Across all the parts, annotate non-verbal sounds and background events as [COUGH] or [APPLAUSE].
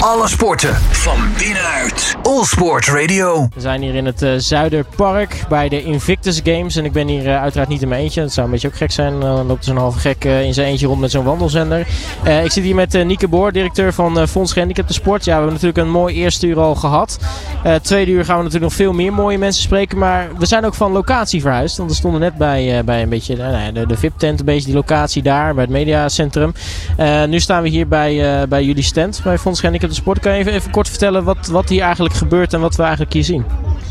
Alle sporten van binnenuit. All Sport Radio. We zijn hier in het uh, Zuiderpark bij de Invictus Games. En ik ben hier uh, uiteraard niet in mijn eentje. Dat zou een beetje ook gek zijn. Dan loopt zo'n halve gek in zijn eentje rond met zo'n wandelzender. ik zit hier met Nieke Boor, directeur van Fonds Gehandicapten Sport. Ja, we hebben natuurlijk een mooi eerste uur al gehad. tweede uur gaan we natuurlijk nog veel meer mooie mensen spreken. Maar we zijn ook van locatie verhuisd. Want we stonden net bij, bij een beetje nou, de, de VIP-tent, een beetje die locatie daar, bij het mediacentrum. nu staan we hier bij, bij jullie stand, bij Fonds Gehandicapten Sport. Kan je even, even kort vertellen wat, wat hier eigenlijk gebeurt en wat we eigenlijk hier zien?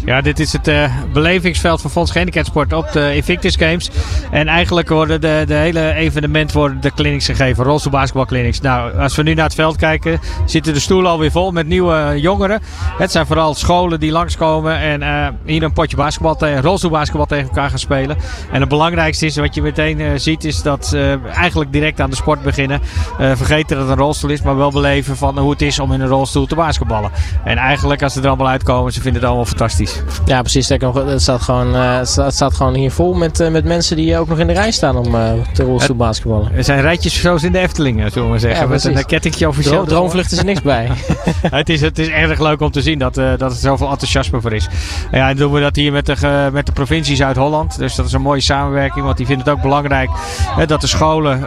Ja, dit is het uh, belevingsveld van Fonds Gehandicapsport op de Invictus Games. En eigenlijk worden de, de hele evenement worden de clinics gegeven, rolstoelbasketbalclinics. Nou, als we nu naar het veld kijken, zitten de stoelen alweer vol met nieuwe jongeren. Het zijn vooral scholen die langskomen en uh, hier een potje basketbal tegen, rolstoelbasketbal tegen elkaar gaan spelen. En het belangrijkste is, wat je meteen ziet, is dat ze eigenlijk direct aan de sport beginnen. vergeten dat het een rolstoel is, maar wel beleven van hoe het is om in een rolstoel te basketballen. En eigenlijk, als ze er allemaal uitkomen, ze vinden het allemaal fantastisch. Ja, precies. Het staat gewoon, het staat gewoon hier vol met, uh, met mensen die ook nog in de rij staan om te rolstoel basketballen. Er zijn rijtjes zoals in de Efteling, zullen we maar zeggen. Ja, met een kettingje officieel. Dro droomvlucht is er niks bij. [LAUGHS] het, is, het is erg leuk om te zien dat, dat er zoveel enthousiasme voor is. Ja, en doen we dat hier met de, met de provincie Zuid-Holland. Dus dat is een mooie samenwerking, want die vinden het ook belangrijk dat de scholen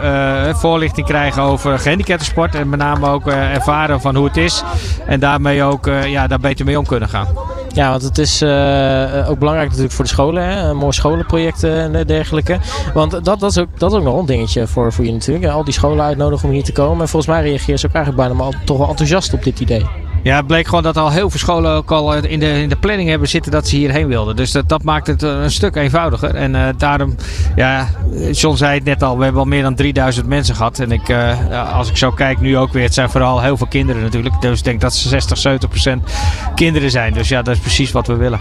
voorlichting krijgen over gehandicaptensport. En met name ook ervaren van hoe het is. En daarmee ook ja, daar beter mee om kunnen gaan. Ja, want het is uh, ook belangrijk natuurlijk voor de scholen. Hè? Een mooi scholenproject en dergelijke. Want dat, dat, is ook, dat is ook nog een dingetje voor, voor je natuurlijk. Al die scholen uitnodigen om hier te komen. En volgens mij reageert ze ook eigenlijk bijna maar toch wel enthousiast op dit idee. Ja, het bleek gewoon dat al heel veel scholen ook al in de, in de planning hebben zitten dat ze hierheen wilden. Dus dat, dat maakt het een stuk eenvoudiger. En uh, daarom, ja, John zei het net al, we hebben al meer dan 3000 mensen gehad. En ik, uh, als ik zo kijk nu ook weer, het zijn vooral heel veel kinderen natuurlijk. Dus ik denk dat ze 60, 70 procent kinderen zijn. Dus ja, dat is precies wat we willen.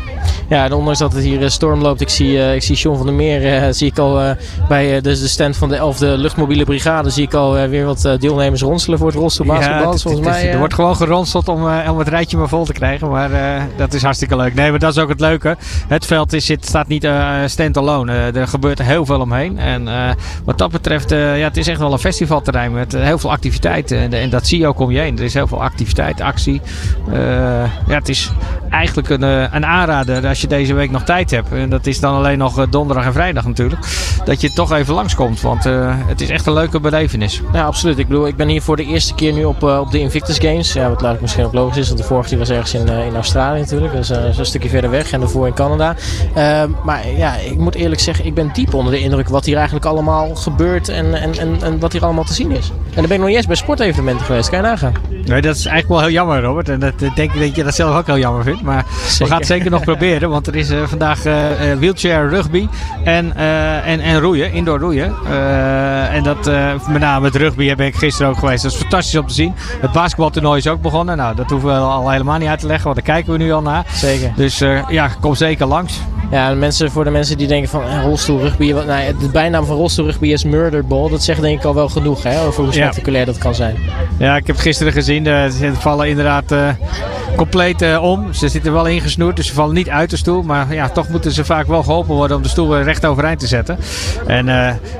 Ja, en ondanks dat het hier storm loopt, ik zie, uh, ik zie John van der Meer, zie ik al bij de, de stand van de 11e luchtmobiele brigade, zie ik al weer wat deelnemers ronselen voor het rolstoelbasketbal. Ja, volgens mij. Er wordt gewoon geronseld om om het rijtje maar vol te krijgen. Maar uh, dat is hartstikke leuk. Nee, maar dat is ook het leuke. Het veld is, zit, staat niet uh, stand-alone. Er gebeurt heel veel omheen. En wat dat betreft, ja, het is echt wel een festivalterrein met heel veel activiteiten. En, en, dat zie je ook om je heen. Er is heel veel activiteit, actie. ja, het is eigenlijk een, een aanrader als je deze week nog tijd hebt. En dat is dan alleen nog donderdag en vrijdag natuurlijk. Dat je toch even langskomt. Want het is echt een leuke belevenis. Ja, absoluut. Ik bedoel, ik ben hier voor de eerste keer nu op, op de Invictus Games. Ja, wat laat ik misschien ook logisch is. Want de vorige was ergens in, uh, in Australië natuurlijk. Dus een stukje verder weg. En daarvoor in Canada. Uh, maar ja, ik moet eerlijk zeggen, ik ben diep onder de indruk wat hier eigenlijk allemaal gebeurt. En, en, en, en wat hier allemaal te zien is. En dan ben ik nog niet eens bij sportevenementen geweest. Kan je nagaan? Nee, dat is eigenlijk wel heel jammer, Robert. En dat denk ik dat je dat zelf ook heel jammer vindt. Maar we gaan het zeker nog proberen. Want er is vandaag wheelchair rugby en, en, en roeien, indoor roeien. en dat met name het rugby ben ik gisteren ook geweest. Dat is fantastisch om te zien. Het basketbaltoernooi is ook begonnen. Nou, dat hoeven we al helemaal niet uit te leggen, want daar kijken we nu al naar. Zeker. Dus uh, ja, kom zeker langs. Ja, mensen, voor de mensen die denken van eh, rolstoelrugby. Nou, de bijnaam van rolstoelrugby is murderball. Dat zegt denk ik al wel genoeg hè, over hoe spectaculair dat kan zijn. Ja, ik heb het gisteren gezien. Uh, ze vallen inderdaad uh, compleet uh, om. Ze zitten wel ingesnoerd, dus ze vallen niet uit de stoel. Maar ja, toch moeten ze vaak wel geholpen worden om de stoel recht overeind te zetten. En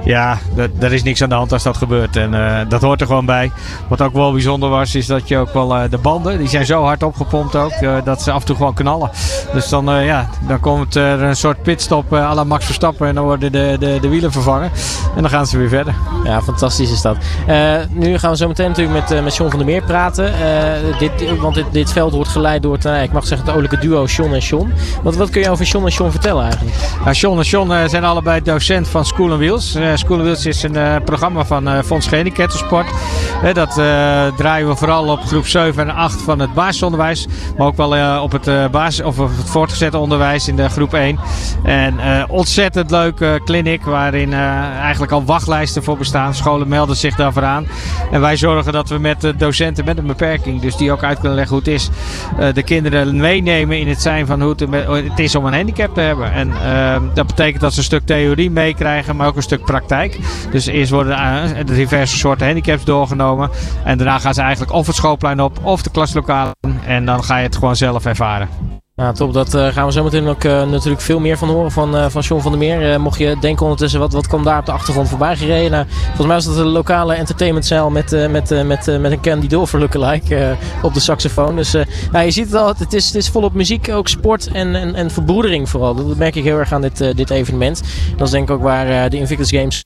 ja, er is niks aan de hand als dat gebeurt. En dat hoort er gewoon bij. Wat ook wel bijzonder was, is dat je ook wel de banden, die zijn zo hard opgepompt ook, dat ze af en toe gewoon knallen. Dus dan, ja, dan komt er een soort pitstop uh, à la Max Verstappen. En dan worden de, de, de wielen vervangen. En dan gaan ze weer verder. Ja, fantastisch is dat. Nu gaan we zo meteen natuurlijk met, met John van der Meer praten. dit, want dit, dit veld wordt geleid door het, ik mag zeggen, het olijke duo John en John. Wat, wat kun je over John en John vertellen eigenlijk? Ja, John en John zijn allebei docent van School Wheels. School Wheels is een programma van Fonds Gehandicaptensport. dat draaien we vooral op groep 7 en 8 van het basisonderwijs. Maar ook wel op het, basis, of het voortgezet onderwijs in de groep 1. En uh, ontzettend leuke clinic waarin eigenlijk al wachtlijsten voor bestaan. Scholen melden zich daarvoor aan. En wij zorgen dat we met docenten met een beperking, dus die ook uit kunnen leggen hoe het is, de kinderen meenemen in het zijn van hoe het, is om een handicap te hebben. En dat betekent dat ze een stuk theorie meekrijgen, maar ook een stuk praktijk. Dus eerst worden de diverse soorten handicaps doorgenomen. En daarna gaan ze eigenlijk of het schoolplein op of de klaslokaal. En dan ga je het gewoon zelf ervaren. Ja, top. Dat uh, gaan we zo meteen ook uh, natuurlijk veel meer van horen van, uh, van John van der Meer. mocht je denken ondertussen, wat, wat kwam daar op de achtergrond voorbij gereden? Nou, volgens mij was dat een lokale entertainmentzaal met, met, met, met een Candy Dulfer lookalike op de saxofoon. Dus nou, je ziet het al, het is, het is volop muziek, ook sport en, en, en verbroedering vooral. Dat merk ik heel erg aan dit, dit evenement. Dat is denk ik ook waar de Invictus Games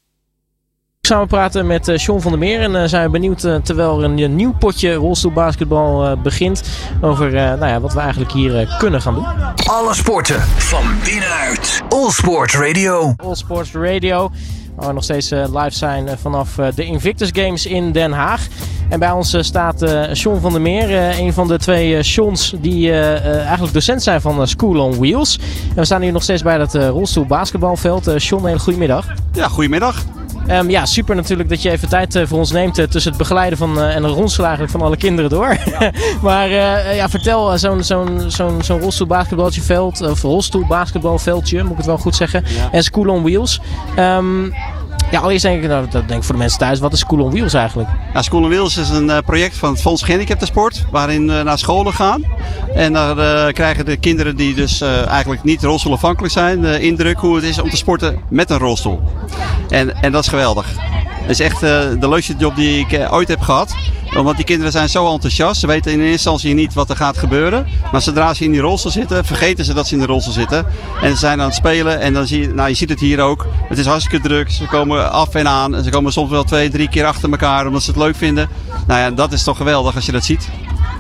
samen praten met uh, Sean van der Meer. En uh, zijn we benieuwd, uh, terwijl er een nieuw potje rolstoelbasketbal begint, over nou ja, wat we eigenlijk hier kunnen gaan doen. Alle sporten van binnenuit. All Sport Radio. All Sports Radio. Waar we nog steeds live zijn vanaf de Invictus Games in Den Haag. En bij ons staat Sean van der Meer, een van de twee Seans die eigenlijk docent zijn van School on Wheels. En we staan hier nog steeds bij het rolstoelbasketbalveld. Sean, een hele goedemiddag. Ja, goedemiddag. Um, ja, super natuurlijk dat je even tijd uh, voor ons neemt uh, tussen het begeleiden van, uh, en het ronselen eigenlijk van alle kinderen door. Ja. [LAUGHS] maar ja, vertel, zo'n zo'n zo'n zo'n rolstoelbasketbalveld, of rolstoelbasketbalveldje, moet ik het wel goed zeggen, en School on Wheels. Um, ja, allereerst denk ik, nou, dat denk ik voor de mensen thuis, wat is School on Wheels eigenlijk? Ja, School on Wheels is een uh, project van het Fonds Gehandicaptensport, waarin we uh, naar scholen gaan. En daar uh, krijgen de kinderen die dus eigenlijk niet rolstoelafhankelijk zijn, de indruk hoe het is om te sporten met een rolstoel. En, en dat is geweldig. Het is echt de leukste job die ik ooit heb gehad omdat die kinderen zijn zo enthousiast. Ze weten in eerste instantie niet wat er gaat gebeuren. Maar zodra ze in die rolstoel zitten, vergeten ze dat ze in de rolstoel zitten. En ze zijn aan het spelen. En dan zie je, nou je ziet het hier ook. Het is hartstikke druk. Ze komen af en aan. En ze komen soms wel twee, drie keer achter elkaar omdat ze het leuk vinden. Nou ja, dat is toch geweldig als je dat ziet.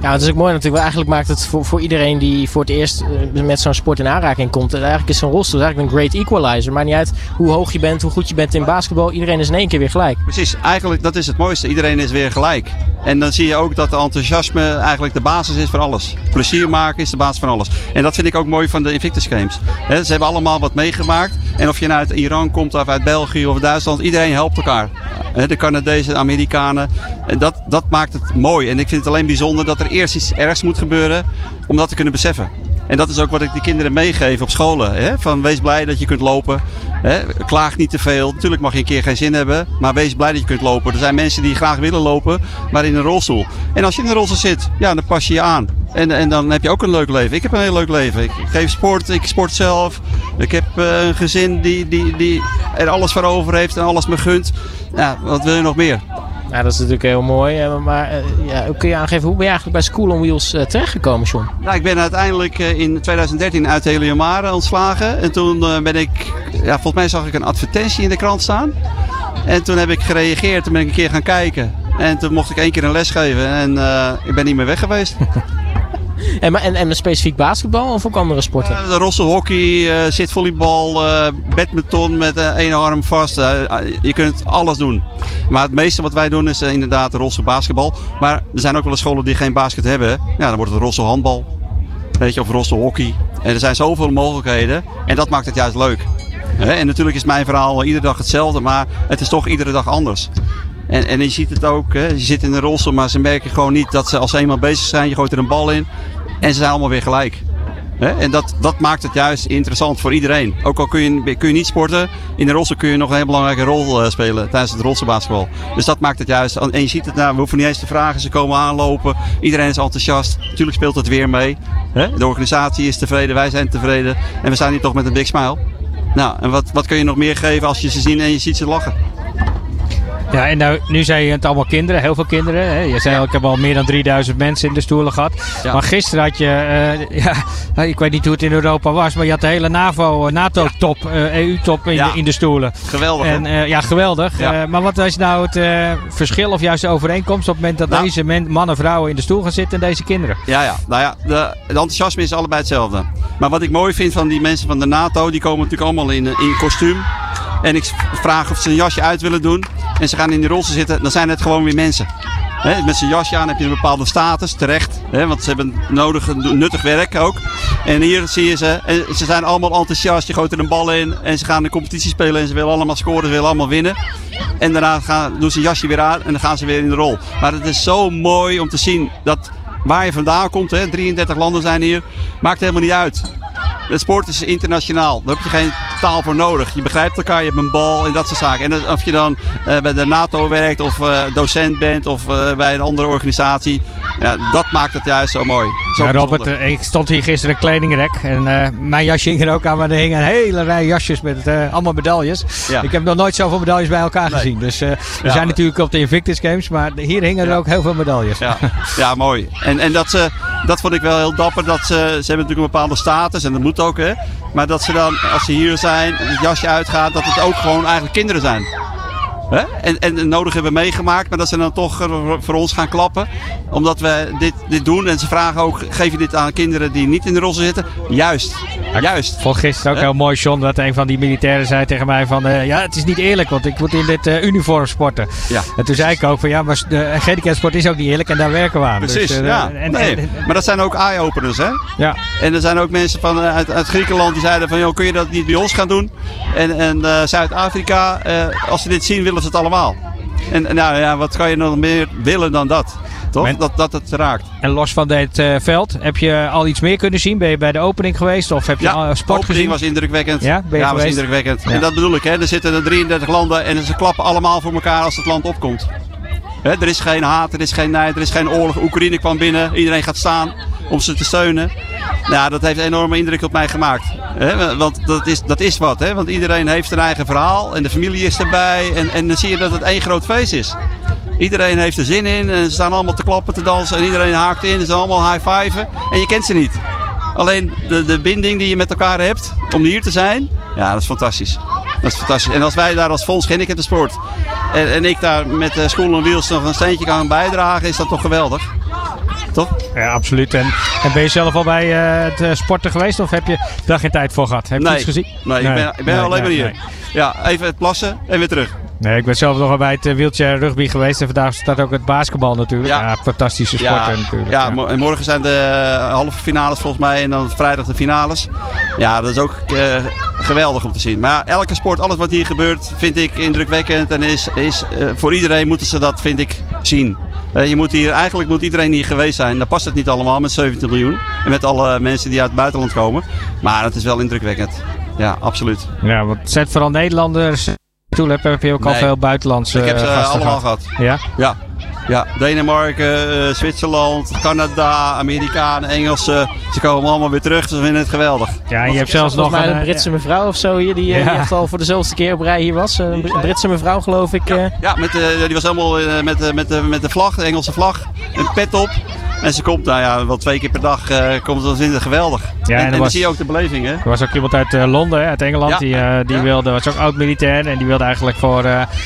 Ja, het is ook mooi natuurlijk. Eigenlijk maakt het voor, voor iedereen die voor het eerst eh, met zo'n sport in aanraking komt. Eigenlijk is zo'n rolstoel eigenlijk een great equalizer. Maakt niet uit hoe hoog je bent, hoe goed je bent in basketbal. Iedereen is in één keer weer gelijk. Precies, eigenlijk dat is het mooiste. Iedereen is weer gelijk. En dan zie je ook dat enthousiasme eigenlijk de basis is voor alles. Plezier maken is de basis van alles. En dat vind ik ook mooi van de Invictus Games. ze hebben allemaal wat meegemaakt. En of je nou uit Iran komt of uit België of Duitsland, iedereen helpt elkaar. de Canadezen, de Amerikanen. En dat, dat maakt het mooi. En ik vind het alleen bijzonder dat er eerst iets ergs moet gebeuren om dat te kunnen beseffen. En dat is ook wat ik de kinderen meegeef op scholen. Hè? Van wees blij dat je kunt lopen. Hè? Klaag niet te veel. Natuurlijk mag je een keer geen zin hebben. Maar wees blij dat je kunt lopen. Er zijn mensen die graag willen lopen, maar in een rolstoel. En als je in een rolstoel zit, ja, dan pas je je aan. En, en dan heb je ook een leuk leven. Ik heb een heel leuk leven. Ik geef sport, ik sport zelf. Ik heb uh, een gezin die, die, die er alles voor over heeft en alles me gunt. Ja, wat wil je nog meer? Ja, dat is natuurlijk heel mooi. Eh, maar uh, ja, kun je aangeven, hoe ben je eigenlijk bij School on Wheels uh, terechtgekomen, John? Nou, ik ben uiteindelijk in 2013 uit Heliomare ontslagen. En toen ben ik, ja, volgens mij zag ik een advertentie in de krant staan. En toen heb ik gereageerd, toen ben ik een keer gaan kijken. En toen mocht ik één keer een les geven en ik ben niet meer weg geweest. [LAUGHS] En, en, en specifiek basketbal of ook andere sporten? Uh, de rosselhockey, uh, zitvolleybal, uh, badminton met één arm vast. je kunt alles doen. Maar het meeste wat wij doen is inderdaad de rossel basketbal. Maar er zijn ook wel scholen die geen basket hebben. Ja, dan wordt het rossel handbal. Of rossel hockey. En er zijn zoveel mogelijkheden. En dat maakt het juist leuk. En natuurlijk is mijn verhaal iedere dag hetzelfde, maar het is toch iedere dag anders. En, en je ziet het ook, hè, je zit in een rolstoel, maar ze merken gewoon niet dat ze als ze eenmaal bezig zijn, je gooit er een bal in en ze zijn allemaal weer gelijk. En dat, dat maakt het juist interessant voor iedereen. Ook al kun je, kun je niet sporten, in de rolstoel kun je nog een heel belangrijke rol uh, spelen tijdens het rolstoelbasketbal. Dus dat maakt het juist. En je ziet het, nou, we hoeven niet eens te vragen, ze komen aanlopen. Iedereen is enthousiast. Natuurlijk speelt het weer mee. De organisatie is tevreden, wij zijn tevreden. En we staan hier toch met een big smile. Nou, en wat, wat kun je nog meer geven als je ze ziet en je ziet ze lachen? Ja, en nou, nu zijn het allemaal kinderen, heel veel kinderen. Hè? Je zei al, ik heb al meer dan 3000 mensen in de stoelen gehad. Maar gisteren had je, uh, [LAUGHS] ja, ik weet niet hoe het in Europa was, maar je had de hele NAVO, eh, NATO-top, uh, EU-top in, in, de stoelen. Geweldig. En, uh, ja, geweldig. maar wat is nou het verschil of juist de overeenkomst op het moment dat nou. deze mannen, vrouwen in de stoel gaan zitten en deze kinderen? Ja, ja. Nou ja, de, de enthousiasme is allebei hetzelfde. Maar wat ik mooi vind van die mensen van de NATO, die komen natuurlijk allemaal in, in kostuum. En ik vraag of ze een jasje uit willen doen. En ze gaan in die rolstoel zitten. Dan zijn het gewoon weer mensen. met zijn jasje aan heb je een bepaalde status, terecht. want ze hebben nodig, nuttig werk ook. En hier zie je ze. En ze zijn allemaal enthousiast. Je gooit er een bal in. En ze gaan de competitie spelen. En ze willen allemaal scoren. Ze willen allemaal winnen. En daarna doen ze jasje weer aan. En dan gaan ze weer in de rol. Maar het is zo mooi om te zien dat waar je vandaan komt. Hè, 33 landen zijn hier. Maakt helemaal niet uit. De sport is internationaal. Dan heb je geen taal voor nodig. Je begrijpt elkaar, je hebt een bal en dat soort zaken. En of je dan eh, bij de NATO werkt of eh, docent bent of eh, bij een andere organisatie. Ja, dat maakt het juist zo mooi. Zo Ja, Robert, ik stond hier gisteren een kledingrek en mijn jasje hing er ook aan, maar er hingen een hele rij jasjes met allemaal medailles. Ja. Ik heb nog nooit zoveel medailles bij elkaar Nee. gezien. Dus we Ja. zijn natuurlijk op de Invictus Games, maar hier hingen er ook heel veel medailles. Ja, ja mooi. En, en dat, ze, dat vond ik wel heel dapper. Dat ze, ze hebben natuurlijk een bepaalde status en dat moet ook. Hè. Maar dat ze dan, als ze hier zijn, het jasje uitgaat, dat het ook gewoon eigenlijk kinderen zijn. Hè? En, en nodig hebben meegemaakt, maar dat ze dan toch voor ons gaan klappen. Omdat we dit, dit doen. En ze vragen ook, geef je dit aan kinderen die niet in de roze zitten? Juist. Juist. Ik vond gisteren ook heel mooi, John, dat een van die militairen zei tegen mij van... eh, ja, het is niet eerlijk, want ik moet in dit eh, uniform sporten. Ja. En toen zei ik ook van, ja, maar de handicapsport is ook niet eerlijk en daar werken we aan. Precies, Dus, eh, ja. en- nee. en- maar dat zijn ook eye-openers, hè? ja. En er zijn ook mensen van, uit, uit Griekenland die zeiden van, joh, kun je dat niet bij ons gaan doen? En, en Zuid-Afrika, als ze dit zien, willen het allemaal. En, nou ja, wat kan je nog meer willen dan dat? Toch? Men- Dat, dat het raakt. En los van dit eh, veld, heb je al iets meer kunnen zien? Ben je bij de opening geweest of heb je al, eh, sport opening gezien? was indrukwekkend. Ja, ben je was indrukwekkend. Ja. En dat bedoel ik, hè. Er zitten er 33 landen en ze klappen allemaal voor elkaar als het land opkomt. Hè, er is geen haat, er is geen nijd, er is geen oorlog. Oekraïne kwam binnen, iedereen gaat staan om ze te steunen. Nou, dat heeft een enorme indruk op mij gemaakt. Want dat is, dat is wat. Want iedereen heeft een eigen verhaal en de familie is erbij. En, en dan zie je dat het één groot feest is. Iedereen heeft er zin in en ze staan allemaal te klappen, te dansen. En iedereen haakt in, ze zijn allemaal high-fiven. En je kent ze niet. Alleen de, de binding die je met elkaar hebt om hier te zijn, ja, dat is fantastisch. Dat is fantastisch. En als wij daar als Fonds Gehandicapten Sport en, en ik daar met de School on Wheels nog een steentje kan bijdragen, is dat toch geweldig? Toch? Ja, absoluut. En, en ben je zelf al bij eh, het eh, sporten geweest of heb je daar geen tijd voor gehad? Heb je Nee. iets gezien? Nee, ik ben, ik ben Nee, alleen maar hier. Ja, even het plassen en weer terug. Nee, ik ben zelf nog bij het eh, wheelchair rugby geweest en vandaag staat ook het basketbal natuurlijk. Ja, Ja. fantastische sporten Ja, natuurlijk. ja, en morgen zijn de halve finales volgens mij en dan vrijdag de finales. Ja, dat is ook geweldig om te zien. Maar elke sport, alles wat hier gebeurt, vind ik indrukwekkend. En is, is, voor iedereen moeten ze dat, vind ik, zien. Eh, je moet hier, eigenlijk moet iedereen hier geweest zijn. Dan past het niet allemaal met 17 miljoen. En met alle mensen die uit het buitenland komen. Maar het is wel indrukwekkend. Ja, absoluut. Ja, want het zijn vooral Nederlanders. Toen heb je ook al Nee. veel buitenlandse ik heb ze eh, allemaal gehad. gehad. Ja? Ja. Ja, Denemarken, eh, Zwitserland, Canada, Amerikanen, Engelsen. Ze komen allemaal weer terug. Ze vinden het geweldig. ja, en je hebt zelfs nog een, een eh, Britse mevrouw of zo hier, die, eh, Ja. die echt al voor de zoveelste keer op rij hier was. Een Br- Britse mevrouw geloof ik. eh. Ja, met de, die was helemaal eh, met, de, met, de, met de vlag, de Engelse vlag. Een pet op. En ze komt, nou ja, wel twee keer per dag eh, komt ze. Dat vinden geweldig. en en, er en dan zie je ook de beleving, hè? Er was ook iemand uit Londen, hè, uit Engeland, Ja. die, eh, die Ja. wilde, was ook oud-militair en die wilde eigenlijk voor,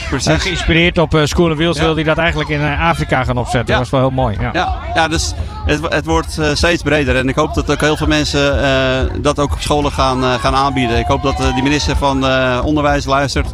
Precies. geïnspireerd op eh, School and Wheels, Ja. wilde hij dat eigenlijk in Afrika gaan opzetten. Ja. Dat was wel heel mooi. Ja. Ja, ja dus het, het wordt eh, steeds breder. En ik hoop dat ook heel veel mensen eh, dat ook op scholen gaan, eh, gaan aanbieden. Ik hoop dat eh, die minister van eh, Onderwijs luistert.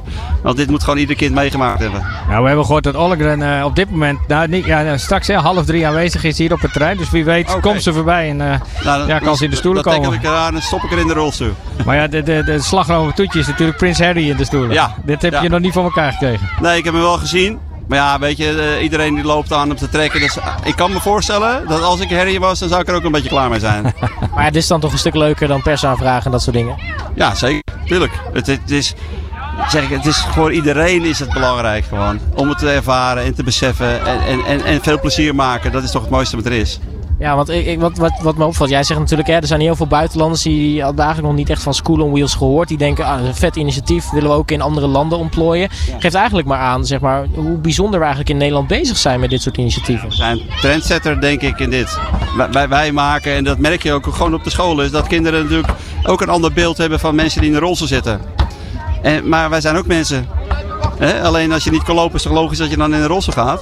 Want dit moet gewoon ieder kind meegemaakt hebben. Nou, we hebben gehoord dat Ollengren eh, op dit moment, nou, niet, ja, nou, straks hè, half drie aanwezig is hier op het terrein. Dus wie weet Oké. komt ze voorbij. En, eh, Nou, dan- Ja, kan ze in de stoelen dan komen. tackle ik eraan en stop ik er in de rolstoel. [LAUGHS] maar ja, de, de, de slagroom toetje is natuurlijk Prins Harry in de stoelen. Ja. Dit heb Ja. je nog niet voor elkaar gekregen. Nee, ik heb hem wel gezien. Maar ja, weet je, eh, iedereen die loopt aan om te trekken. Dus eh, ik kan me voorstellen dat als ik Harry was, dan zou ik er ook een beetje klaar mee zijn. [LAUGHS] Maar het is dan toch een stuk leuker dan persaanvragen en dat soort dingen. ja, zeker. Tuurlijk. Het, het is, zeg ik, het is voor iedereen is het belangrijk gewoon. Om het te ervaren en te beseffen. En, en, en, en veel plezier maken. Dat is toch het mooiste wat er is. Ja, want ik, ik, wat, wat, wat me opvalt, jij zegt natuurlijk, hè, er zijn heel veel buitenlanders die eigenlijk nog niet echt van School on Wheels gehoord. Die denken, ah, een vet initiatief, willen we ook in andere landen ontplooien. Geeft eigenlijk maar aan, zeg maar, hoe bijzonder we eigenlijk in Nederland bezig zijn met dit soort initiatieven. We zijn trendsetter, denk ik, in dit. Wij, wij, maken, en dat merk je ook gewoon op de scholen, is dat kinderen natuurlijk ook een ander beeld hebben van mensen die in de rolstoel zitten. En, maar wij zijn ook mensen. Hè? Alleen als je niet kan lopen, is het logisch dat je dan in een rolstoel gaat?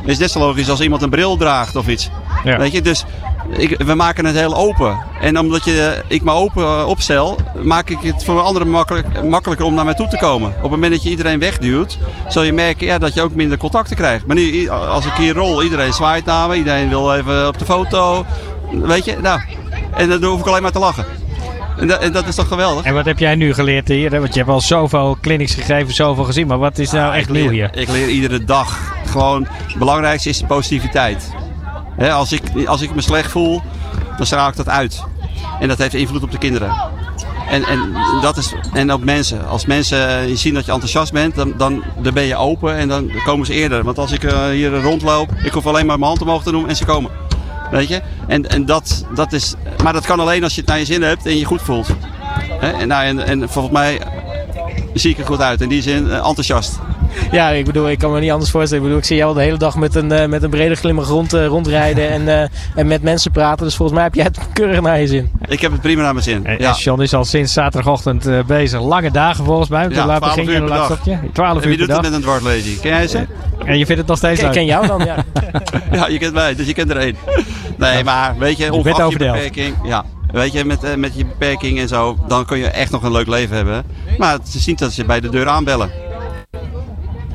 Het is net zo logisch als iemand een bril draagt of iets. Ja. Weet je, dus ik, we maken het heel open. En omdat je, ik me open eh, opstel, maak ik het voor anderen makkelijk, makkelijker om naar mij toe te komen. Op het moment dat je iedereen wegduwt, zul je merken ja, dat je ook minder contacten krijgt. Maar nu, als ik hier rol, iedereen zwaait naar me, iedereen wil even op de foto. Weet je, nou, en dan hoef ik alleen maar te lachen. En dat, en dat is toch geweldig? En wat heb jij nu geleerd hier? hè? Want je hebt al zoveel clinics gegeven, zoveel gezien. Maar wat is nou Ah, echt leer, nieuw hier? Ik leer iedere dag. Gewoon, het belangrijkste is positiviteit. Als, ik, als ik me slecht voel, dan straal ik dat uit. En dat heeft invloed op de kinderen. En, en, dat is, en ook mensen. Als mensen eh, zien dat je enthousiast bent, dan, dan, dan ben je open en dan komen ze eerder. Want als ik uh, hier rondloop, ik hoef alleen maar mijn hand omhoog te doen en ze komen. Weet je? En, en dat, dat is, maar dat kan alleen als je het naar je zin hebt en je goed voelt. En, nou, en, en volgens mij zie ik er goed uit. In die zin uh, enthousiast. [LAUGHS] Ja, ik bedoel, ik kan me niet anders voorstellen. Ik bedoel, ik zie jou al de hele dag met een, uh, met een brede glimmer rond, uh, rondrijden en, uh, en met mensen praten. Dus volgens mij heb jij het keurig naar je zin. Ik heb het prima naar mijn zin. En, ja. John is al sinds zaterdagochtend bezig. Lange dagen volgens mij. Ja, laat 12 uur per dag. 12 en uur wie doet het met een dwarslezing? Ken jij ze? En je vindt het nog steeds Ik leuk? ken jou dan, ja. [LAUGHS] ja, je kent mij, dus je kent er één. Nee, maar weet je, ongeacht je beperking, ja, weet je, met, met je beperking en zo, dan kun je echt nog een leuk leven hebben. Maar het is niet dat ze bij de deur aanbellen.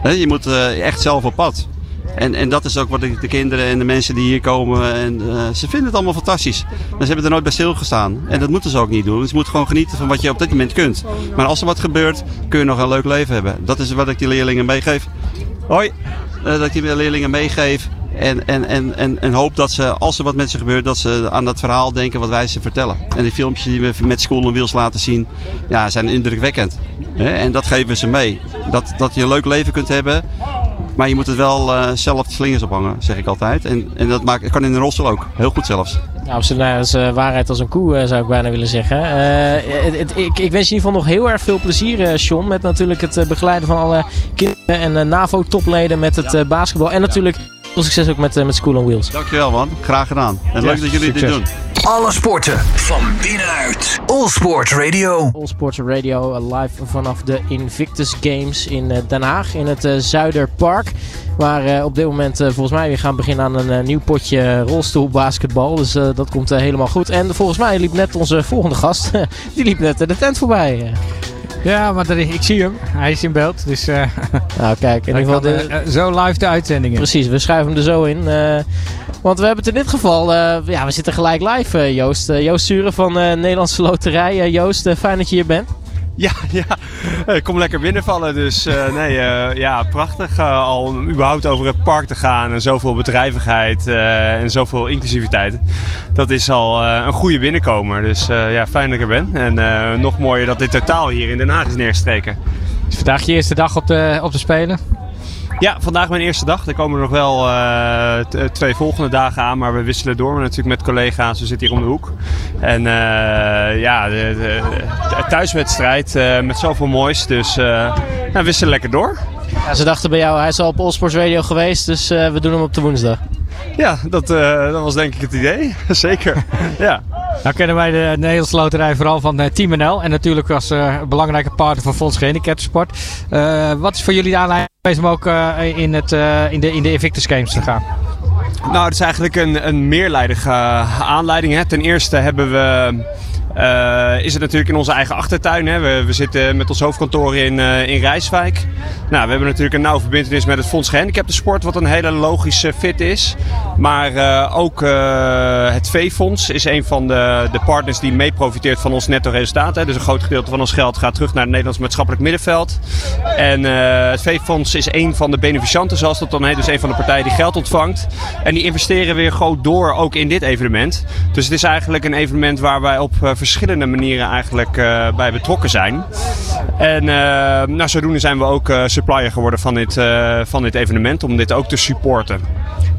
Je moet uh, echt zelf op pad. En, en dat is ook wat de, de kinderen en de mensen die hier komen, en, uh, ze vinden het allemaal fantastisch. Maar ze hebben er nooit bij stilgestaan. En dat moeten ze ook niet doen. Ze moeten gewoon genieten van wat je op dit moment kunt. Maar als er wat gebeurt, kun je nog een leuk leven hebben. Dat is wat ik die leerlingen meegeef. Hoi! Uh, dat ik die leerlingen meegeef. En, en, en, en, en hoop dat ze, als er wat met ze gebeurt, dat ze aan dat verhaal denken wat wij ze vertellen. En die filmpjes die we met School on Wheels laten zien, ja, zijn indrukwekkend. En dat geven we ze mee. Dat, dat je een leuk leven kunt hebben, maar je moet het wel uh, zelf de slingers ophangen, zeg ik altijd. En, en dat maakt, kan in een rolstoel ook, heel goed zelfs. Nou, is uh, waarheid als een koe, uh, zou ik bijna willen zeggen. Uh, het, het, ik, ik, wens je in ieder geval nog heel erg veel plezier, Sean. Met natuurlijk het begeleiden van alle kinderen en NAVO-topleden met het ja. basketbal. En natuurlijk veel succes ook met, met School on Wheels. Dankjewel man, graag gedaan. En ja, leuk dat jullie succes. dit doen. Alle sporten van binnenuit. All Sport Radio. All Sports Radio live vanaf de Invictus Games in Den Haag in het Zuiderpark. Waar uh, op dit moment uh, volgens mij weer gaan beginnen aan een uh, nieuw potje rolstoelbasketbal. Dus dat komt helemaal goed. En volgens mij liep net onze volgende gast, [LAUGHS] die liep net de tent voorbij. Ja, maar ik zie hem. Hij is in beeld. Dus, [LAUGHS] nou kijk, in ieder geval... De, zo live de uitzendingen. Precies, we schuiven hem er zo in. want we hebben het in dit geval... ja, we zitten gelijk live, Joost. Joost Sturen van Nederlandse Loterij. Joost, fijn dat je hier bent. [LAUGHS] Ja, ja. Ik kom lekker binnenvallen. Dus uh, nee, uh, ja, prachtig al überhaupt over het park te gaan. En zoveel bedrijvigheid en zoveel inclusiviteit. Dat is al een goede binnenkomer. Dus ja, fijn dat ik er ben. En nog mooier dat dit totaal hier in Den Haag is neergestreken. Is vandaag je eerste dag op de, op de Spelen? Ja, vandaag mijn eerste dag. Er komen er nog wel uh, twee volgende dagen aan, maar we wisselen door maar natuurlijk met collega's. We zitten hier om de hoek. En uh, ja, de, de, de thuiswedstrijd uh, met zoveel moois. Dus nou, we wisselen lekker door. Ja, ze dachten bij jou, hij is al op Allsports Radio geweest, dus we doen hem op de woensdag. Ja, dat, dat was denk ik het idee. [LAUGHS] Zeker. ja. Nou kennen wij de Nederlandse Loterij vooral van Team NL. En natuurlijk als uh, belangrijke partner van Fonds Gehandicaptensport. Uh, wat is voor jullie de aanleiding om ook in, het, in, de, in de Invictus Games te gaan? Nou, het is eigenlijk een, een meerleidige aanleiding. Hè. Ten eerste hebben we... Uh, is het natuurlijk in onze eigen achtertuin. Hè. We, we zitten met ons hoofdkantoor in, uh, in Rijswijk. Nou, we hebben natuurlijk een nauwe verbindenis met het Fonds Gehandicaptensport, wat een hele logische fit is. Maar uh, ook het V-fonds is een van de, de partners die mee profiteert van ons netto resultaat. Hè. Dus een groot gedeelte van ons geld gaat terug naar het Nederlands maatschappelijk middenveld. En het V-fonds is een van de beneficianten, zoals dat dan heet. Dus een van de partijen die geld ontvangt. En die investeren weer groot door ook in dit evenement. Dus het is eigenlijk een evenement waar wij op verschillende manieren eigenlijk uh, bij betrokken zijn. En uh, nou, zodoende zijn we ook uh, supplier geworden van dit, van dit evenement om dit ook te supporten.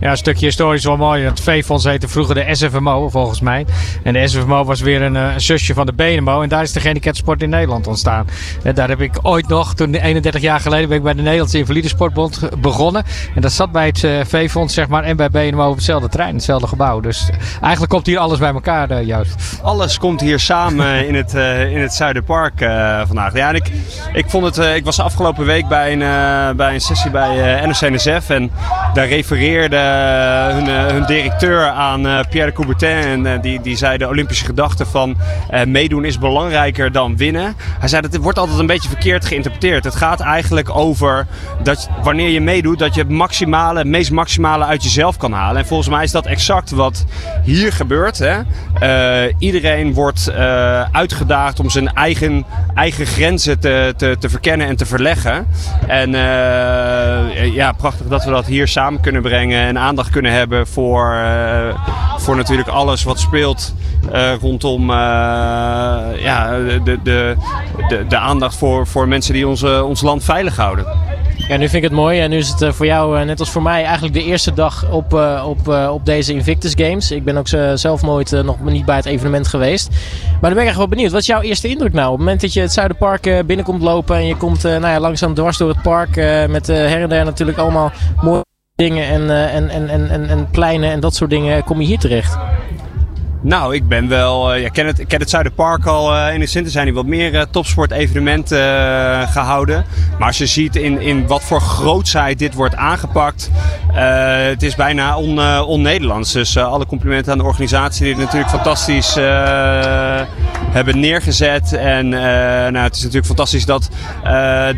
Ja, een stukje historisch wel mooi. Het V-fonds heette vroeger de SFMO volgens mij. En de SFMO was weer een, een zusje van de BNMO. En daar is de gehandicaptensport in Nederland ontstaan. En daar heb ik ooit nog, toen 31 jaar geleden, ben ik bij de Nederlandse Invalidesportbond begonnen. En dat zat bij het V-fonds zeg maar, en bij BNMO op hetzelfde trein, hetzelfde gebouw. Dus eigenlijk komt hier alles bij elkaar, juist. Alles komt hier samen [LAUGHS] in het, uh, in het Zuiderpark uh, vandaag. Ja, en ik, ik, vond het, uh, ik was afgelopen week bij een, bij een sessie bij NOC-NSF en daar refereerde hun, hun, directeur aan Pierre de Coubertin en die, die zei de Olympische gedachte van meedoen is belangrijker dan winnen. Hij zei dat het wordt altijd een beetje verkeerd geïnterpreteerd. Het gaat eigenlijk over dat wanneer je meedoet dat je het maximale, meest maximale uit jezelf kan halen. En volgens mij is dat exact wat hier gebeurt. Hè? iedereen wordt uitgedaagd om zijn eigen, eigen grenzen te, te, te verkennen en te verleggen. En ja, prachtig dat we dat hier samen kunnen brengen. En aandacht kunnen hebben voor, voor natuurlijk alles wat speelt rondom ja, de, de, de, de aandacht voor, voor mensen die onze, ons land veilig houden. Ja, nu vind ik het mooi. En nu is het eh, voor jou, eh, net als voor mij, eigenlijk de eerste dag op, eh, op, op deze Invictus Games. Ik ben ook zelf nooit nog niet bij het evenement geweest. Maar dan ben ik echt wel benieuwd. Wat is jouw eerste indruk nou? Op het moment dat je het Zuiderpark binnenkomt lopen en je komt nou ja, langzaam dwars door het park. met her en der natuurlijk allemaal mooie dingen en, en, en, en, en pleinen en dat soort dingen. Kom je hier terecht? Nou, ik ben wel. Uh, ja, ken, het, ik ken het Zuiderpark al. In de Sinter zijn er wat meer uh, topsportevenementen gehouden. Maar als je ziet in, in wat voor grootsheid dit wordt aangepakt. het is bijna on-Nederlands. dus alle complimenten aan de organisatie die het natuurlijk fantastisch hebben neergezet. En nou, het is natuurlijk fantastisch dat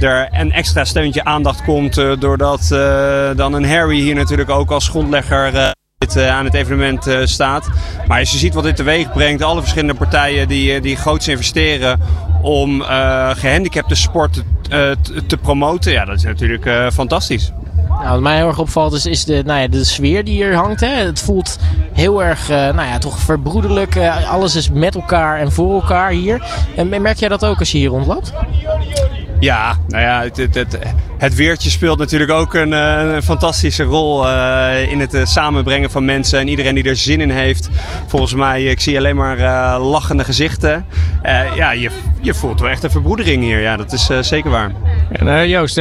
er een extra steuntje aandacht komt. doordat dan een Harry hier natuurlijk ook als grondlegger eh, aan het evenement eh, staat. Maar als je ziet wat dit teweeg brengt, alle verschillende partijen die, eh, die groots investeren om gehandicapte sport te promoten, ja, dat is natuurlijk fantastisch. Nou, wat mij heel erg opvalt is, is de, nou ja, de sfeer die hier hangt. Hè. Het voelt heel erg nou ja, toch verbroederlijk. alles is met elkaar en voor elkaar hier. En merk jij dat ook als je hier rondloopt? Ja, nou ja, het, het, het, weertje speelt natuurlijk ook een, eh, een fantastische rol uh, in het uh, samenbrengen van mensen. En iedereen die er zin in heeft. Volgens mij, ik zie alleen maar lachende gezichten. ja, je, je voelt wel echt een verbroedering hier. Ja, dat is zeker waar. En, Joost,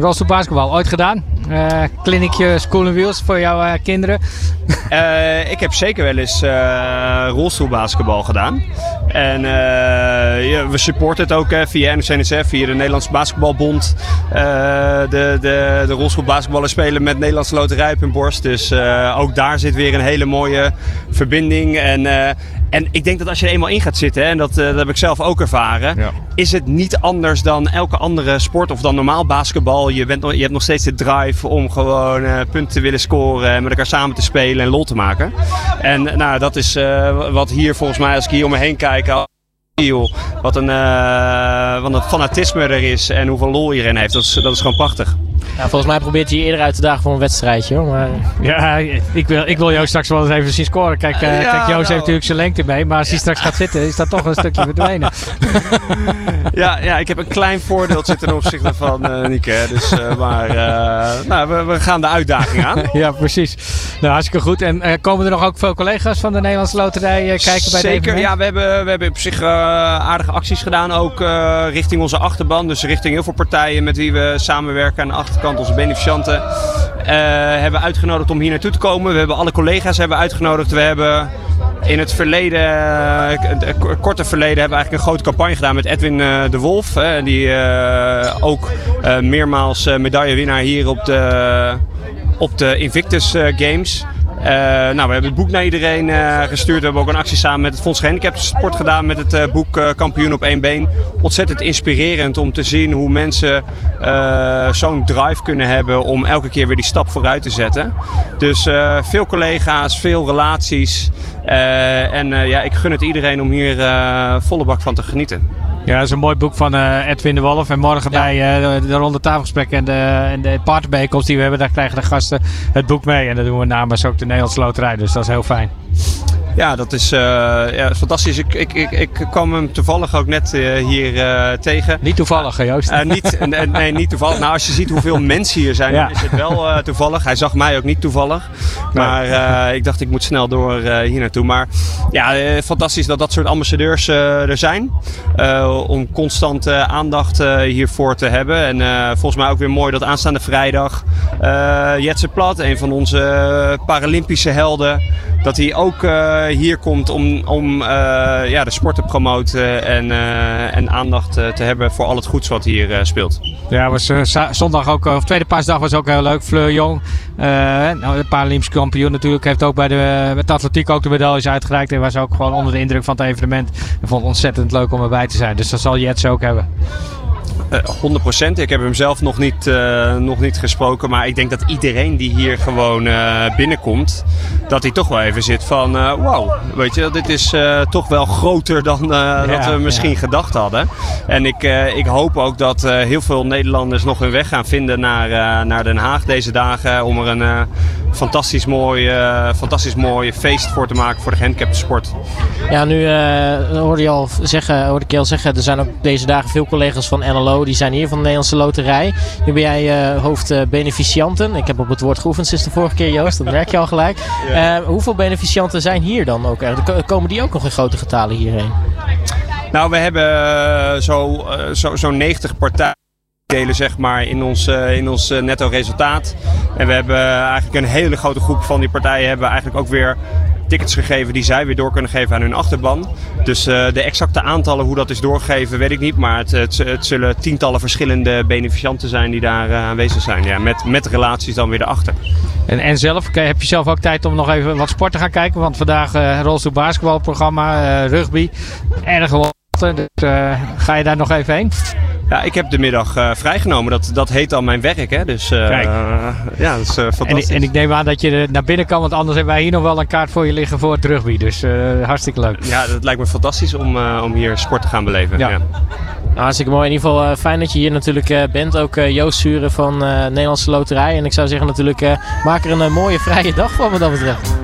rolstoel basketbal ooit gedaan? Uh, kliniekje School Wheels voor jouw kinderen? uh, [LAUGHS] ik heb zeker wel eens uh, rolstoelbasketbal gedaan. En ja, we supporten het ook via NOC-NSF, via de Nederlandse Basketbalbond. de, de, de rolstoelbasketballers spelen met Nederlandse Loterij op hun borst. Dus ook daar zit weer een hele mooie verbinding. En, en ik denk dat als je er eenmaal in gaat zitten, en dat, dat heb ik zelf ook ervaren, is het niet anders dan elke andere sport of dan normaal basketbal. Je, bent, je hebt nog steeds de drive om gewoon punten te willen scoren en met elkaar samen te spelen en lol te maken. En nou, dat is uh, wat hier volgens mij, als ik hier om me heen kijk, wat een, wat een fanatisme er is en hoeveel lol iedereen heeft. Dat is, dat is gewoon prachtig. Ja, volgens mij probeert hij eerder uit te dagen voor een wedstrijdje. Hoor. Maar... Ja, ik wil, ik wil Joost straks wel eens even zien scoren. Kijk, uh, ja, kijk Joost nou. heeft natuurlijk zijn lengte mee. Maar als hij straks gaat zitten, is dat toch een stukje [LAUGHS] verdwenen. ja, ja, ik heb een klein voordeeltje ten opzichte van uh, Nieke. Dus, uh, maar nou, we, we, gaan de uitdaging aan. [LAUGHS] ja, precies. Nou, hartstikke goed. En komen er nog ook veel collega's van de Nederlandse Loterij kijken bij Zeker, ja. We hebben, we hebben op zich aardige acties gedaan. Ook richting onze achterban. Dus richting heel veel partijen met wie we samenwerken aan de achterban kant onze beneficianten, uh, hebben uitgenodigd om hier naartoe te komen. We hebben alle collega's hebben uitgenodigd. We hebben in het verleden, uh, korte verleden, hebben eigenlijk een grote campagne gedaan met Edwin uh, de Wolf. die ook meermaals medaillewinnaar hier op de, op de Invictus Games. Uh, nou, we hebben het boek naar iedereen uh, gestuurd. We hebben ook een actie samen met het Fonds Gehandicapten Sport gedaan met het uh, boek Kampioen op één been. Ontzettend inspirerend om te zien hoe mensen zo'n drive kunnen hebben om elke keer weer die stap vooruit te zetten. Dus veel collega's, veel relaties. en ja, ik gun het iedereen om hier volle bak van te genieten. Ja, dat is een mooi boek van uh, Edwin de Wolf. En morgen bij uh, de, de ronde tafelgesprekken en de, en de partnerbijeenkomst die we hebben, daar krijgen de gasten het boek mee. En dat doen we namens ook de Nederlandse Loterij. Dus dat is heel fijn. Ja, dat is, uh, ja, fantastisch. Ik, ik, ik, ik kwam hem toevallig ook net uh, hier uh, tegen. Niet toevallig, hè, Joost? niet, [LAUGHS] nee, niet toevallig. Nou, als je ziet hoeveel [LAUGHS] mensen hier zijn, ja. dan is het wel toevallig. Hij zag mij ook niet toevallig. Maar ik dacht, ik moet snel door hier naartoe. Maar ja, fantastisch dat dat soort ambassadeurs er zijn. om constant aandacht hiervoor te hebben. En volgens mij ook weer mooi dat aanstaande vrijdag Jetse Plat, een van onze Paralympische helden, dat hij ook hier komt om, om uh, ja, de sport te promoten en, uh, en aandacht te hebben voor al het goeds wat hier speelt. Ja, was zondag ook, tweede paasdag was ook heel leuk. Fleur Jong, nou, de Paralympisch kampioen natuurlijk, heeft ook bij de, met atletiek ook de medailles uitgereikt. En was ook gewoon onder de indruk van het evenement. En vond het ontzettend leuk om erbij te zijn. Dus dat zal Jets ook hebben. 100%. Ik heb hem zelf nog niet, uh, nog niet gesproken. Maar ik denk dat iedereen die hier gewoon uh, binnenkomt, dat hij toch wel even zit van uh, wow, weet je, dit is toch wel groter dan ja, dat we misschien ja. gedacht hadden. En ik, ik hoop ook dat heel veel Nederlanders nog hun weg gaan vinden naar, naar Den Haag deze dagen om er een fantastisch mooi, eh, fantastisch mooi feest voor te maken voor de gehandicapte sport. Ja, nu eh, hoorde, je al zeggen, hoorde ik je al zeggen, er zijn ook deze dagen veel collega's van NLO, die zijn hier van de Nederlandse Loterij. Nu ben jij uh, hoofd beneficianten. Ik heb op het woord geoefend sinds de vorige keer, Joost, dat merk je al gelijk. Ja. hoeveel beneficianten zijn hier dan ook? Komen die ook nog in grote getalen hierheen? Nou, we hebben zo, zo, zo'n 90 partijen delen zeg maar, in ons, uh, in ons netto resultaat. En we hebben eigenlijk een hele grote groep van die partijen hebben eigenlijk ook weer tickets gegeven die zij weer door kunnen geven aan hun achterban. Dus uh, de exacte aantallen, hoe dat is doorgegeven, weet ik niet. Maar het, het, zullen tientallen verschillende beneficianten zijn die daar aanwezig zijn. Ja, met, met relaties dan weer erachter. En, en zelf, heb je zelf ook tijd om nog even wat sport te gaan kijken? Want vandaag uh, rolstoel basketbalprogramma, rugby, erg wat. Dus ga je daar nog even heen? Ja, ik heb de middag uh, vrijgenomen. Dat, dat heet dan mijn werk. Hè? Dus uh, ja, dat is uh, fantastisch. En, en, ik neem aan dat je naar binnen kan, want anders hebben wij hier nog wel een kaart voor je liggen voor het rugby. Dus hartstikke leuk. Ja, dat lijkt me fantastisch om, om hier sport te gaan beleven. Ja. ja. Nou, hartstikke mooi. In ieder geval fijn dat je hier natuurlijk bent. Ook Joost Suren van Nederlandse Loterij. En ik zou zeggen natuurlijk, maak er een mooie vrije dag van wat dat betreft.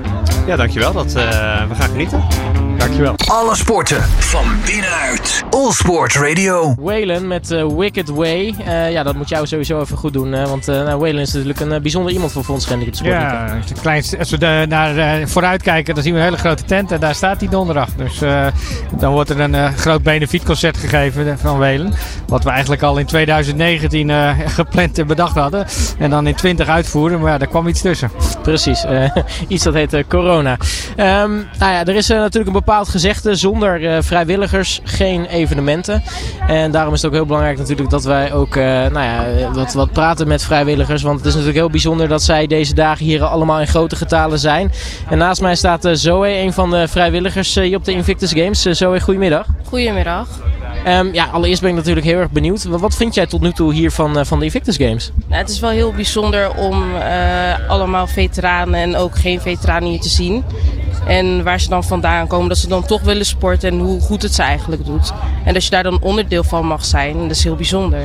Ja, dankjewel. Dat, we gaan genieten. Dankjewel. Alle sporten van binnenuit. All Sport Radio. Waylon met uh, Wicked Way. Uh, ja, dat moet jou sowieso even goed doen. want uh, nou, Waylon is natuurlijk een bijzonder iemand voor Fonds Hendrik Sport. Ja, klein, als we de, naar vooruit kijken, dan zien we een hele grote tent. En daar staat hij donderdag. Dus dan wordt er een groot benefietconcert gegeven van Waylon. Wat we eigenlijk al in 2019 [LAUGHS] gepland en bedacht hadden. En dan in 20 uitvoeren. Maar ja, daar kwam iets tussen. Precies. [LAUGHS] iets dat heet corona. Um, nou ja, er is natuurlijk een bepaald gezegde. Zonder vrijwilligers geen evenementen. En daarom is het ook heel belangrijk natuurlijk dat wij ook uh, nou ja, wat, wat praten met vrijwilligers. Want het is natuurlijk heel bijzonder dat zij deze dagen hier allemaal in grote getalen zijn. En naast mij staat Zoe, een van de vrijwilligers hier op de Invictus Games. Zoe, goedemiddag. Goedemiddag. Um, ja, allereerst ben ik natuurlijk heel erg benieuwd. Wat vind jij tot nu toe hier van, van de Invictus Games? Nou, het is wel heel bijzonder om allemaal veteranen en ook geen veteranen hier te zien. En waar ze dan vandaan komen, dat ze dan toch willen sporten en hoe goed het ze eigenlijk doet. En dat je daar dan onderdeel van mag zijn, dat is heel bijzonder.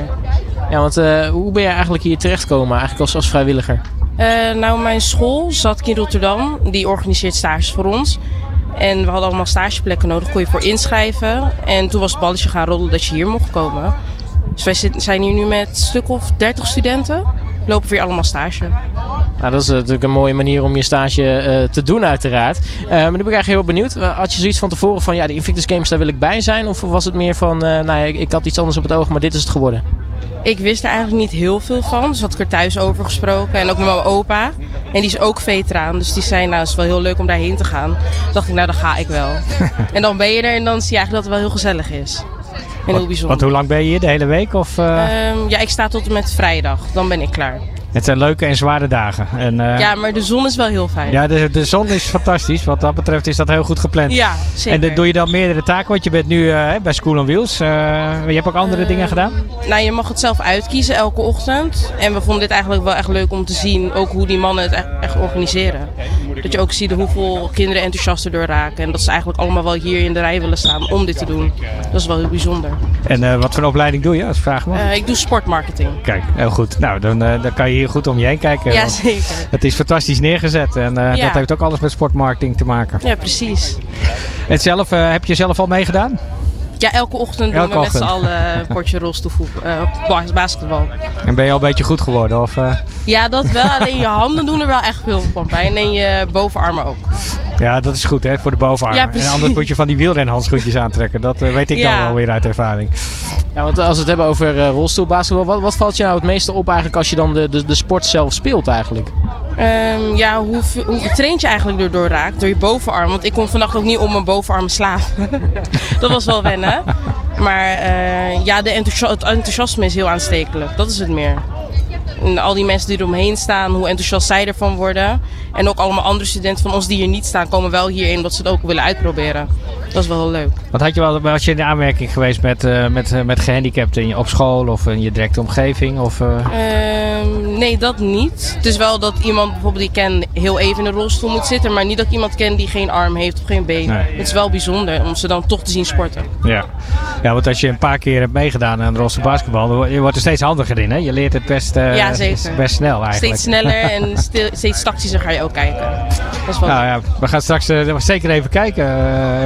Ja, want uh, hoe ben je eigenlijk hier terechtgekomen, eigenlijk als, als vrijwilliger? Uh, nou, mijn school zat in Rotterdam, die organiseert stages voor ons. En we hadden allemaal stageplekken nodig, kon je voor inschrijven. En toen was het balletje gaan rollen dat je hier mocht komen. Dus wij zijn hier nu met een stuk of 30 studenten. Lopen weer allemaal stage. Nou, dat is natuurlijk een mooie manier om je stage uh, te doen, uiteraard. Uh, maar nu ben ik eigenlijk heel benieuwd. Had je zoiets van tevoren van ja, de Invictus Games, daar wil ik bij zijn? Of was het meer van, uh, nou ja, ik, ik, had iets anders op het oog, maar dit is het geworden? Ik wist er eigenlijk niet heel veel van. Dus had ik er thuis over gesproken. En ook met mijn opa. En die is ook veteraan. Dus die zei, nou, het is wel heel leuk om daarheen te gaan. Toen dacht ik, nou, dan ga ik wel. [LAUGHS] en dan ben je er en dan zie je eigenlijk dat het wel heel gezellig is. En heel bijzonder. Want hoe lang ben je hier? De hele week? Of, um, ja, ik sta tot en met vrijdag. Dan ben ik klaar. Het zijn leuke en zware dagen. En, uh, ja, maar de zon is wel heel fijn. Ja, de, de zon is fantastisch. Wat dat betreft is dat heel goed gepland. Ja, zeker. En doe je dan meerdere taken? Want je bent nu uh, bij School on Wheels. Uh, je hebt ook andere dingen gedaan? Nou, je mag het zelf uitkiezen elke ochtend. En we vonden dit eigenlijk wel echt leuk om te zien. Ook hoe die mannen het echt, echt organiseren. Dat je ook ziet hoeveel kinderen enthousiast erdoor raken. En dat ze eigenlijk allemaal wel hier in de rij willen staan om dit te doen. Dat is wel heel bijzonder. En wat voor opleiding doe je als vraag mag? ik doe sportmarketing. Kijk, heel goed. Nou, dan, dan kan je hier goed om je heen kijken. Ja, zeker. Het is fantastisch neergezet en uh, ja. dat heeft ook alles met sportmarketing te maken. Ja, precies. En zelf, uh, heb je zelf al meegedaan? Ja, elke ochtend elke doen we ochtend. met z'n allen een potje rolstoelvoetbal, uh, basketbal. En ben je al een beetje goed geworden? Of, uh... Ja, dat wel. Alleen je handen doen er wel echt veel van pijn. En je bovenarmen ook. Ja, dat is goed hè, voor de bovenarmen. Ja, en anders moet je van die wielrenhandschoentjes aantrekken. Dat uh, weet ik ja. dan wel weer uit ervaring. Ja, want als we het hebben over uh, rolstoelbasketbal, wat, wat valt je nou het meeste op eigenlijk als je dan de, de, de sport zelf speelt eigenlijk? Um, ja, hoe, hoe getraind je eigenlijk erdoor raakt, door je bovenarm. Want ik kon vannacht ook niet om mijn bovenarm slapen. [LAUGHS] dat was wel wennen. Maar uh, ja, de enthousi het enthousiasme is heel aanstekelijk. Dat is het meer. En al die mensen die eromheen staan, hoe enthousiast zij ervan worden. En ook allemaal andere studenten van ons die hier niet staan, komen wel hierin omdat ze het ook willen uitproberen. Is wel heel leuk. Wat had je wel, was je in de aanmerking geweest met, uh, met, uh, met gehandicapten in je, op school of in je directe omgeving? Of, uh... uh, nee, dat niet. Het is wel dat iemand bijvoorbeeld die ik ken heel even in een rolstoel moet zitten, maar niet dat ik iemand ken die geen arm heeft of geen been. Nee. Het is wel bijzonder om ze dan toch te zien sporten. Ja. ja, want als je een paar keer hebt meegedaan aan rolstoel basketbal, je wordt er steeds handiger in. Hè? Je leert het best, ja, zeker. best snel eigenlijk. Steeds sneller en steeds tactischer ga je ook kijken. Dat is wel nou, ja, we gaan straks zeker even kijken,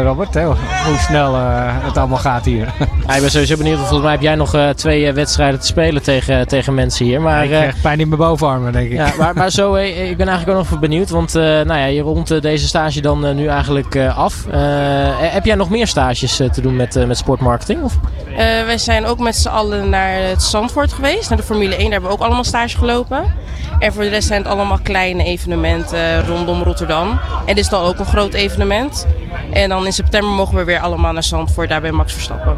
Robert, hoe snel het allemaal gaat hier. [LAUGHS] Ja, ik ben sowieso benieuwd. Volgens mij heb jij nog uh, twee uh, wedstrijden te spelen tegen, tegen mensen hier. Maar, ik krijg pijn in mijn bovenarmen, denk ik. Ja, maar, maar zo, ik ben eigenlijk ook nog benieuwd. Want nou ja, je rondt deze stage dan nu eigenlijk af. heb jij nog meer stages te doen met, met sportmarketing? Of? wij zijn ook met z'n allen naar het Zandvoort geweest. Naar de Formule 1. Daar hebben we ook allemaal stage gelopen. En voor de rest zijn het allemaal kleine evenementen rondom Rotterdam. En dit is dan ook een groot evenement. En dan in september mogen we weer allemaal naar Zandvoort, daar bij Max Verstappen.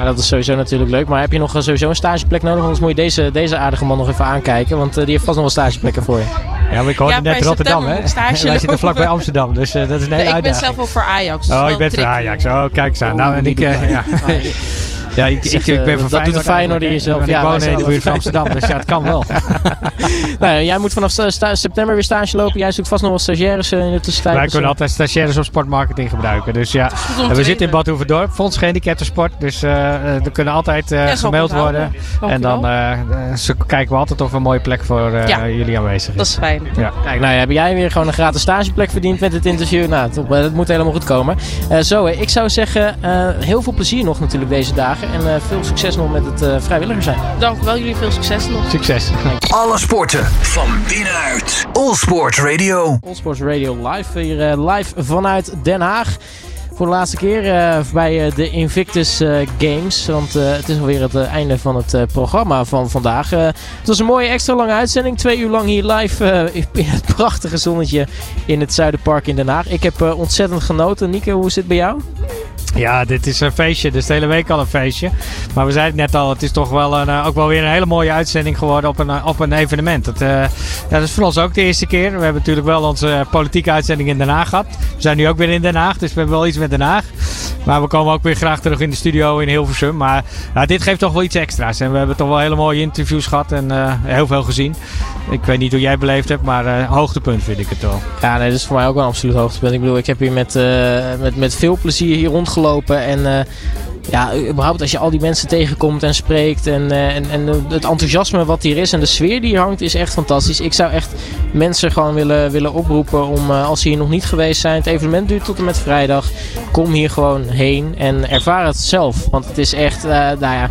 Ja, dat is sowieso natuurlijk leuk. Maar heb je nog sowieso een stageplek nodig? Anders moet je deze, deze aardige man nog even aankijken. Want uh, die heeft vast nog wel stageplekken voor je. Ja, maar ik hoorde ja, net Rotterdam, hè? Wij zitten [LAUGHS] vlakbij Amsterdam, dus uh, dat is een hele nee, Ik ben zelf ook voor Ajax. Dus oh, ik ben voor Ajax. Oh, kijk eens aan. Nou, en ik... Uh, ja. [LAUGHS] Ja, ik, ik, ik ben van dat doet de Feyenoord in jezelf. Ja, ik woon in de buurt van Amsterdam, dus ja, het kan wel. [LAUGHS] nou, jij moet vanaf september weer stage lopen. Jij zoekt vast nog wel stagiaires in de tussentijd. Wij kunnen altijd stagiaires op sportmarketing gebruiken. Dus ja, we zitten in Bad Hoeverdorp, Fonds Gehandicaptensport. Dus er kunnen altijd gemeld worden. En dan kijken we altijd of een mooie plek voor jullie aanwezig is. Dat is fijn. Ja. Kijk, nou heb jij weer gewoon een gratis stageplek verdiend met het interview. Nou, dat moet helemaal goed komen. zo, ik zou zeggen, heel veel plezier nog natuurlijk deze dagen. En uh, veel succes nog met het uh, vrijwilliger zijn. Dank wel, jullie veel succes nog. Succes. Alle sporten van binnenuit. All Sport Radio. All Sports Radio live. Hier uh, live vanuit Den Haag. Voor de laatste keer uh, bij uh, de Invictus uh, Games. Want het is alweer het einde van het programma van vandaag. het was een mooie extra lange uitzending. Twee uur lang hier live in het prachtige zonnetje in het Zuiderpark in Den Haag. Ik heb ontzettend genoten. Nieke, hoe is het bij jou? Ja, dit is een feestje. Dus de hele week al een feestje. Maar we zeiden het net al, het is toch wel een, ook wel weer een hele mooie uitzending geworden op een, op een evenement. Het, uh, ja, dat is voor ons ook de eerste keer. We hebben natuurlijk wel onze politieke uitzending in Den Haag gehad. We zijn nu ook weer in Den Haag, dus we hebben wel iets met Den Haag. Maar we komen ook weer graag terug in de studio in Hilversum. Maar dit geeft toch wel iets extra's. En we hebben toch wel hele mooie interviews gehad en uh, heel veel gezien. Ik weet niet hoe jij beleefd hebt, maar uh, hoogtepunt vind ik het wel. Ja, nee, dat is voor mij ook wel een absoluut hoogtepunt. Ik bedoel, ik heb hier met, met, met veel plezier hier rondgelopen gelopen. En ja, überhaupt als je al die mensen tegenkomt en spreekt. En, uh, en, en het enthousiasme wat hier is en de sfeer die hier hangt is echt fantastisch. Ik zou echt mensen gewoon willen, willen oproepen om uh, als ze hier nog niet geweest zijn. Het evenement duurt tot en met vrijdag. Kom hier gewoon heen en ervaar het zelf. Want het is echt, nou ja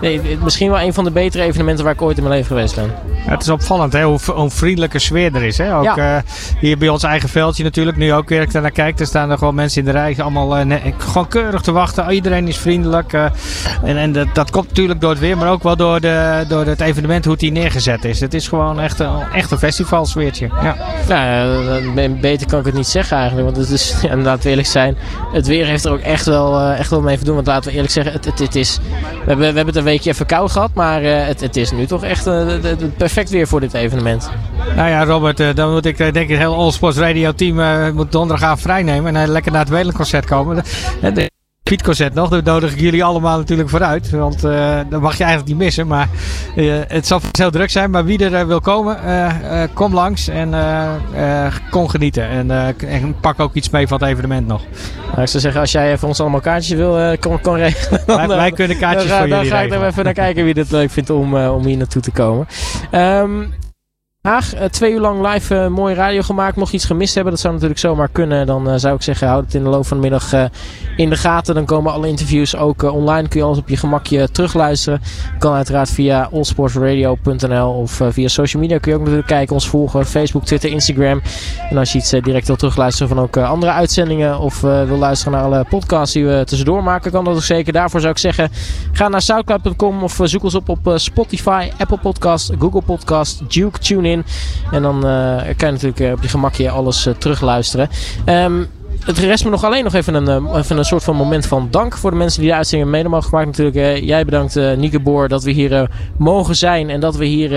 Nee, misschien wel een van de betere evenementen waar ik ooit in mijn leven geweest ben. Ja, het is opvallend hè, hoe, hoe vriendelijke sfeer er is. Hè? Ook ja. uh, hier bij ons eigen veldje natuurlijk. Nu ook weer ik naar kijk, er staan er gewoon mensen in de rij. Allemaal uh, gewoon keurig te wachten. Iedereen is vriendelijk. Uh, en en dat, dat komt natuurlijk door het weer, maar ook wel door, de, door het evenement hoe het hier neergezet is. Het is gewoon echt een, echt een festivalsfeertje. Ja. ja, beter kan ik het niet zeggen eigenlijk. Want het is, [LAUGHS] laten we eerlijk zijn, het weer heeft er ook echt wel, echt wel mee te doen. Want laten we eerlijk zeggen, het, het, het is, we hebben, we hebben het een weekje even koud gehad. Maar uh, het, het, is nu toch echt uh, perfect weer voor dit evenement. Nou ja, Robert, uh, dan moet ik denk ik het hele All Sports Radio team moet donderdag vrij nemen. En lekker naar het Welenconcert komen. [LAUGHS] De, Fietconcert nog. Daar nodig ik jullie allemaal natuurlijk vooruit. Want uh, dat mag je eigenlijk niet missen. Maar uh, het zal heel druk zijn. Maar wie er uh, wil komen, kom langs en kom genieten. En, en, pak ook iets mee van het evenement nog. Nou, ik zou zeggen, als jij voor ons allemaal kaartjes wil, kon, kon regelen. Wij, wij, kunnen kaartjes dan, voor dan jullie Dan ga ik er even naar kijken wie het leuk vindt om, om hier naartoe te komen. Um, Haag. Uh, twee uur lang live uh, mooie radio gemaakt. Mocht je iets gemist hebben, dat zou natuurlijk zomaar kunnen. Dan uh, zou ik zeggen, houd het in de loop van de middag in de gaten. Dan komen alle interviews ook online. Kun je alles op je gemakje terugluisteren. Kan uiteraard via allsportsradio.nl of via social media kun je ook natuurlijk kijken. Ons volgen. Facebook, Twitter, Instagram. En als je iets direct wil terugluisteren van ook andere uitzendingen. Of wil luisteren naar alle podcasts die we tussendoor maken. Kan dat ook zeker. Daarvoor zou ik zeggen, ga naar soundcloud.com of zoek ons op op Spotify, Apple Podcast, Google Podcast, Duke, TuneIn. En dan uh, kan je natuurlijk op je gemakje alles uh, terugluisteren. Um, het rest me nog alleen nog even een, even een soort van moment van dank voor de mensen die de uitzending mede mogen gemaakt. Natuurlijk, jij bedankt uh, Nieke Boer dat we hier mogen zijn en dat we hier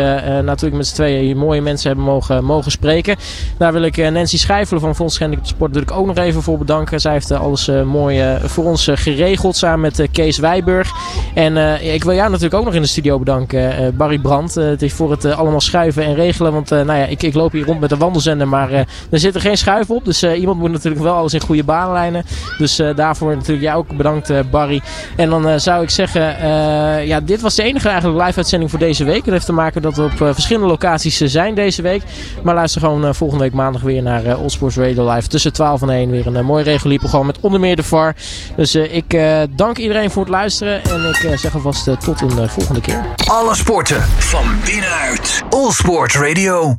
natuurlijk met z'n tweeën mooie mensen hebben mogen, mogen spreken. Daar wil ik Nancy Schijfelen van Fonds Schendelijk Sport natuurlijk ook nog even voor bedanken. Zij heeft alles mooi voor ons geregeld samen met Kees Wijburg. En ik wil jou natuurlijk ook nog in de studio bedanken, Barry Brandt. het is voor het allemaal schuiven en regelen. Want nou ja, ik, ik loop hier rond met een wandelzender, maar er zit er geen schuif op. Dus iemand moet natuurlijk wel alles in goede baanlijnen. Dus daarvoor natuurlijk jij ook bedankt, Barry. En dan zou ik zeggen, ja, dit was de enige eigenlijk live uitzending voor deze week. Dat heeft te maken dat we op verschillende locaties zijn deze week. Maar luister gewoon volgende week maandag weer naar uh, Allsports Radio Live. Tussen 12 en 1 weer een mooi regulier programma met onder meer de VAR. Dus ik dank iedereen voor het luisteren. En ik zeg alvast tot een volgende keer. Alle sporten van binnenuit. All Sport Radio.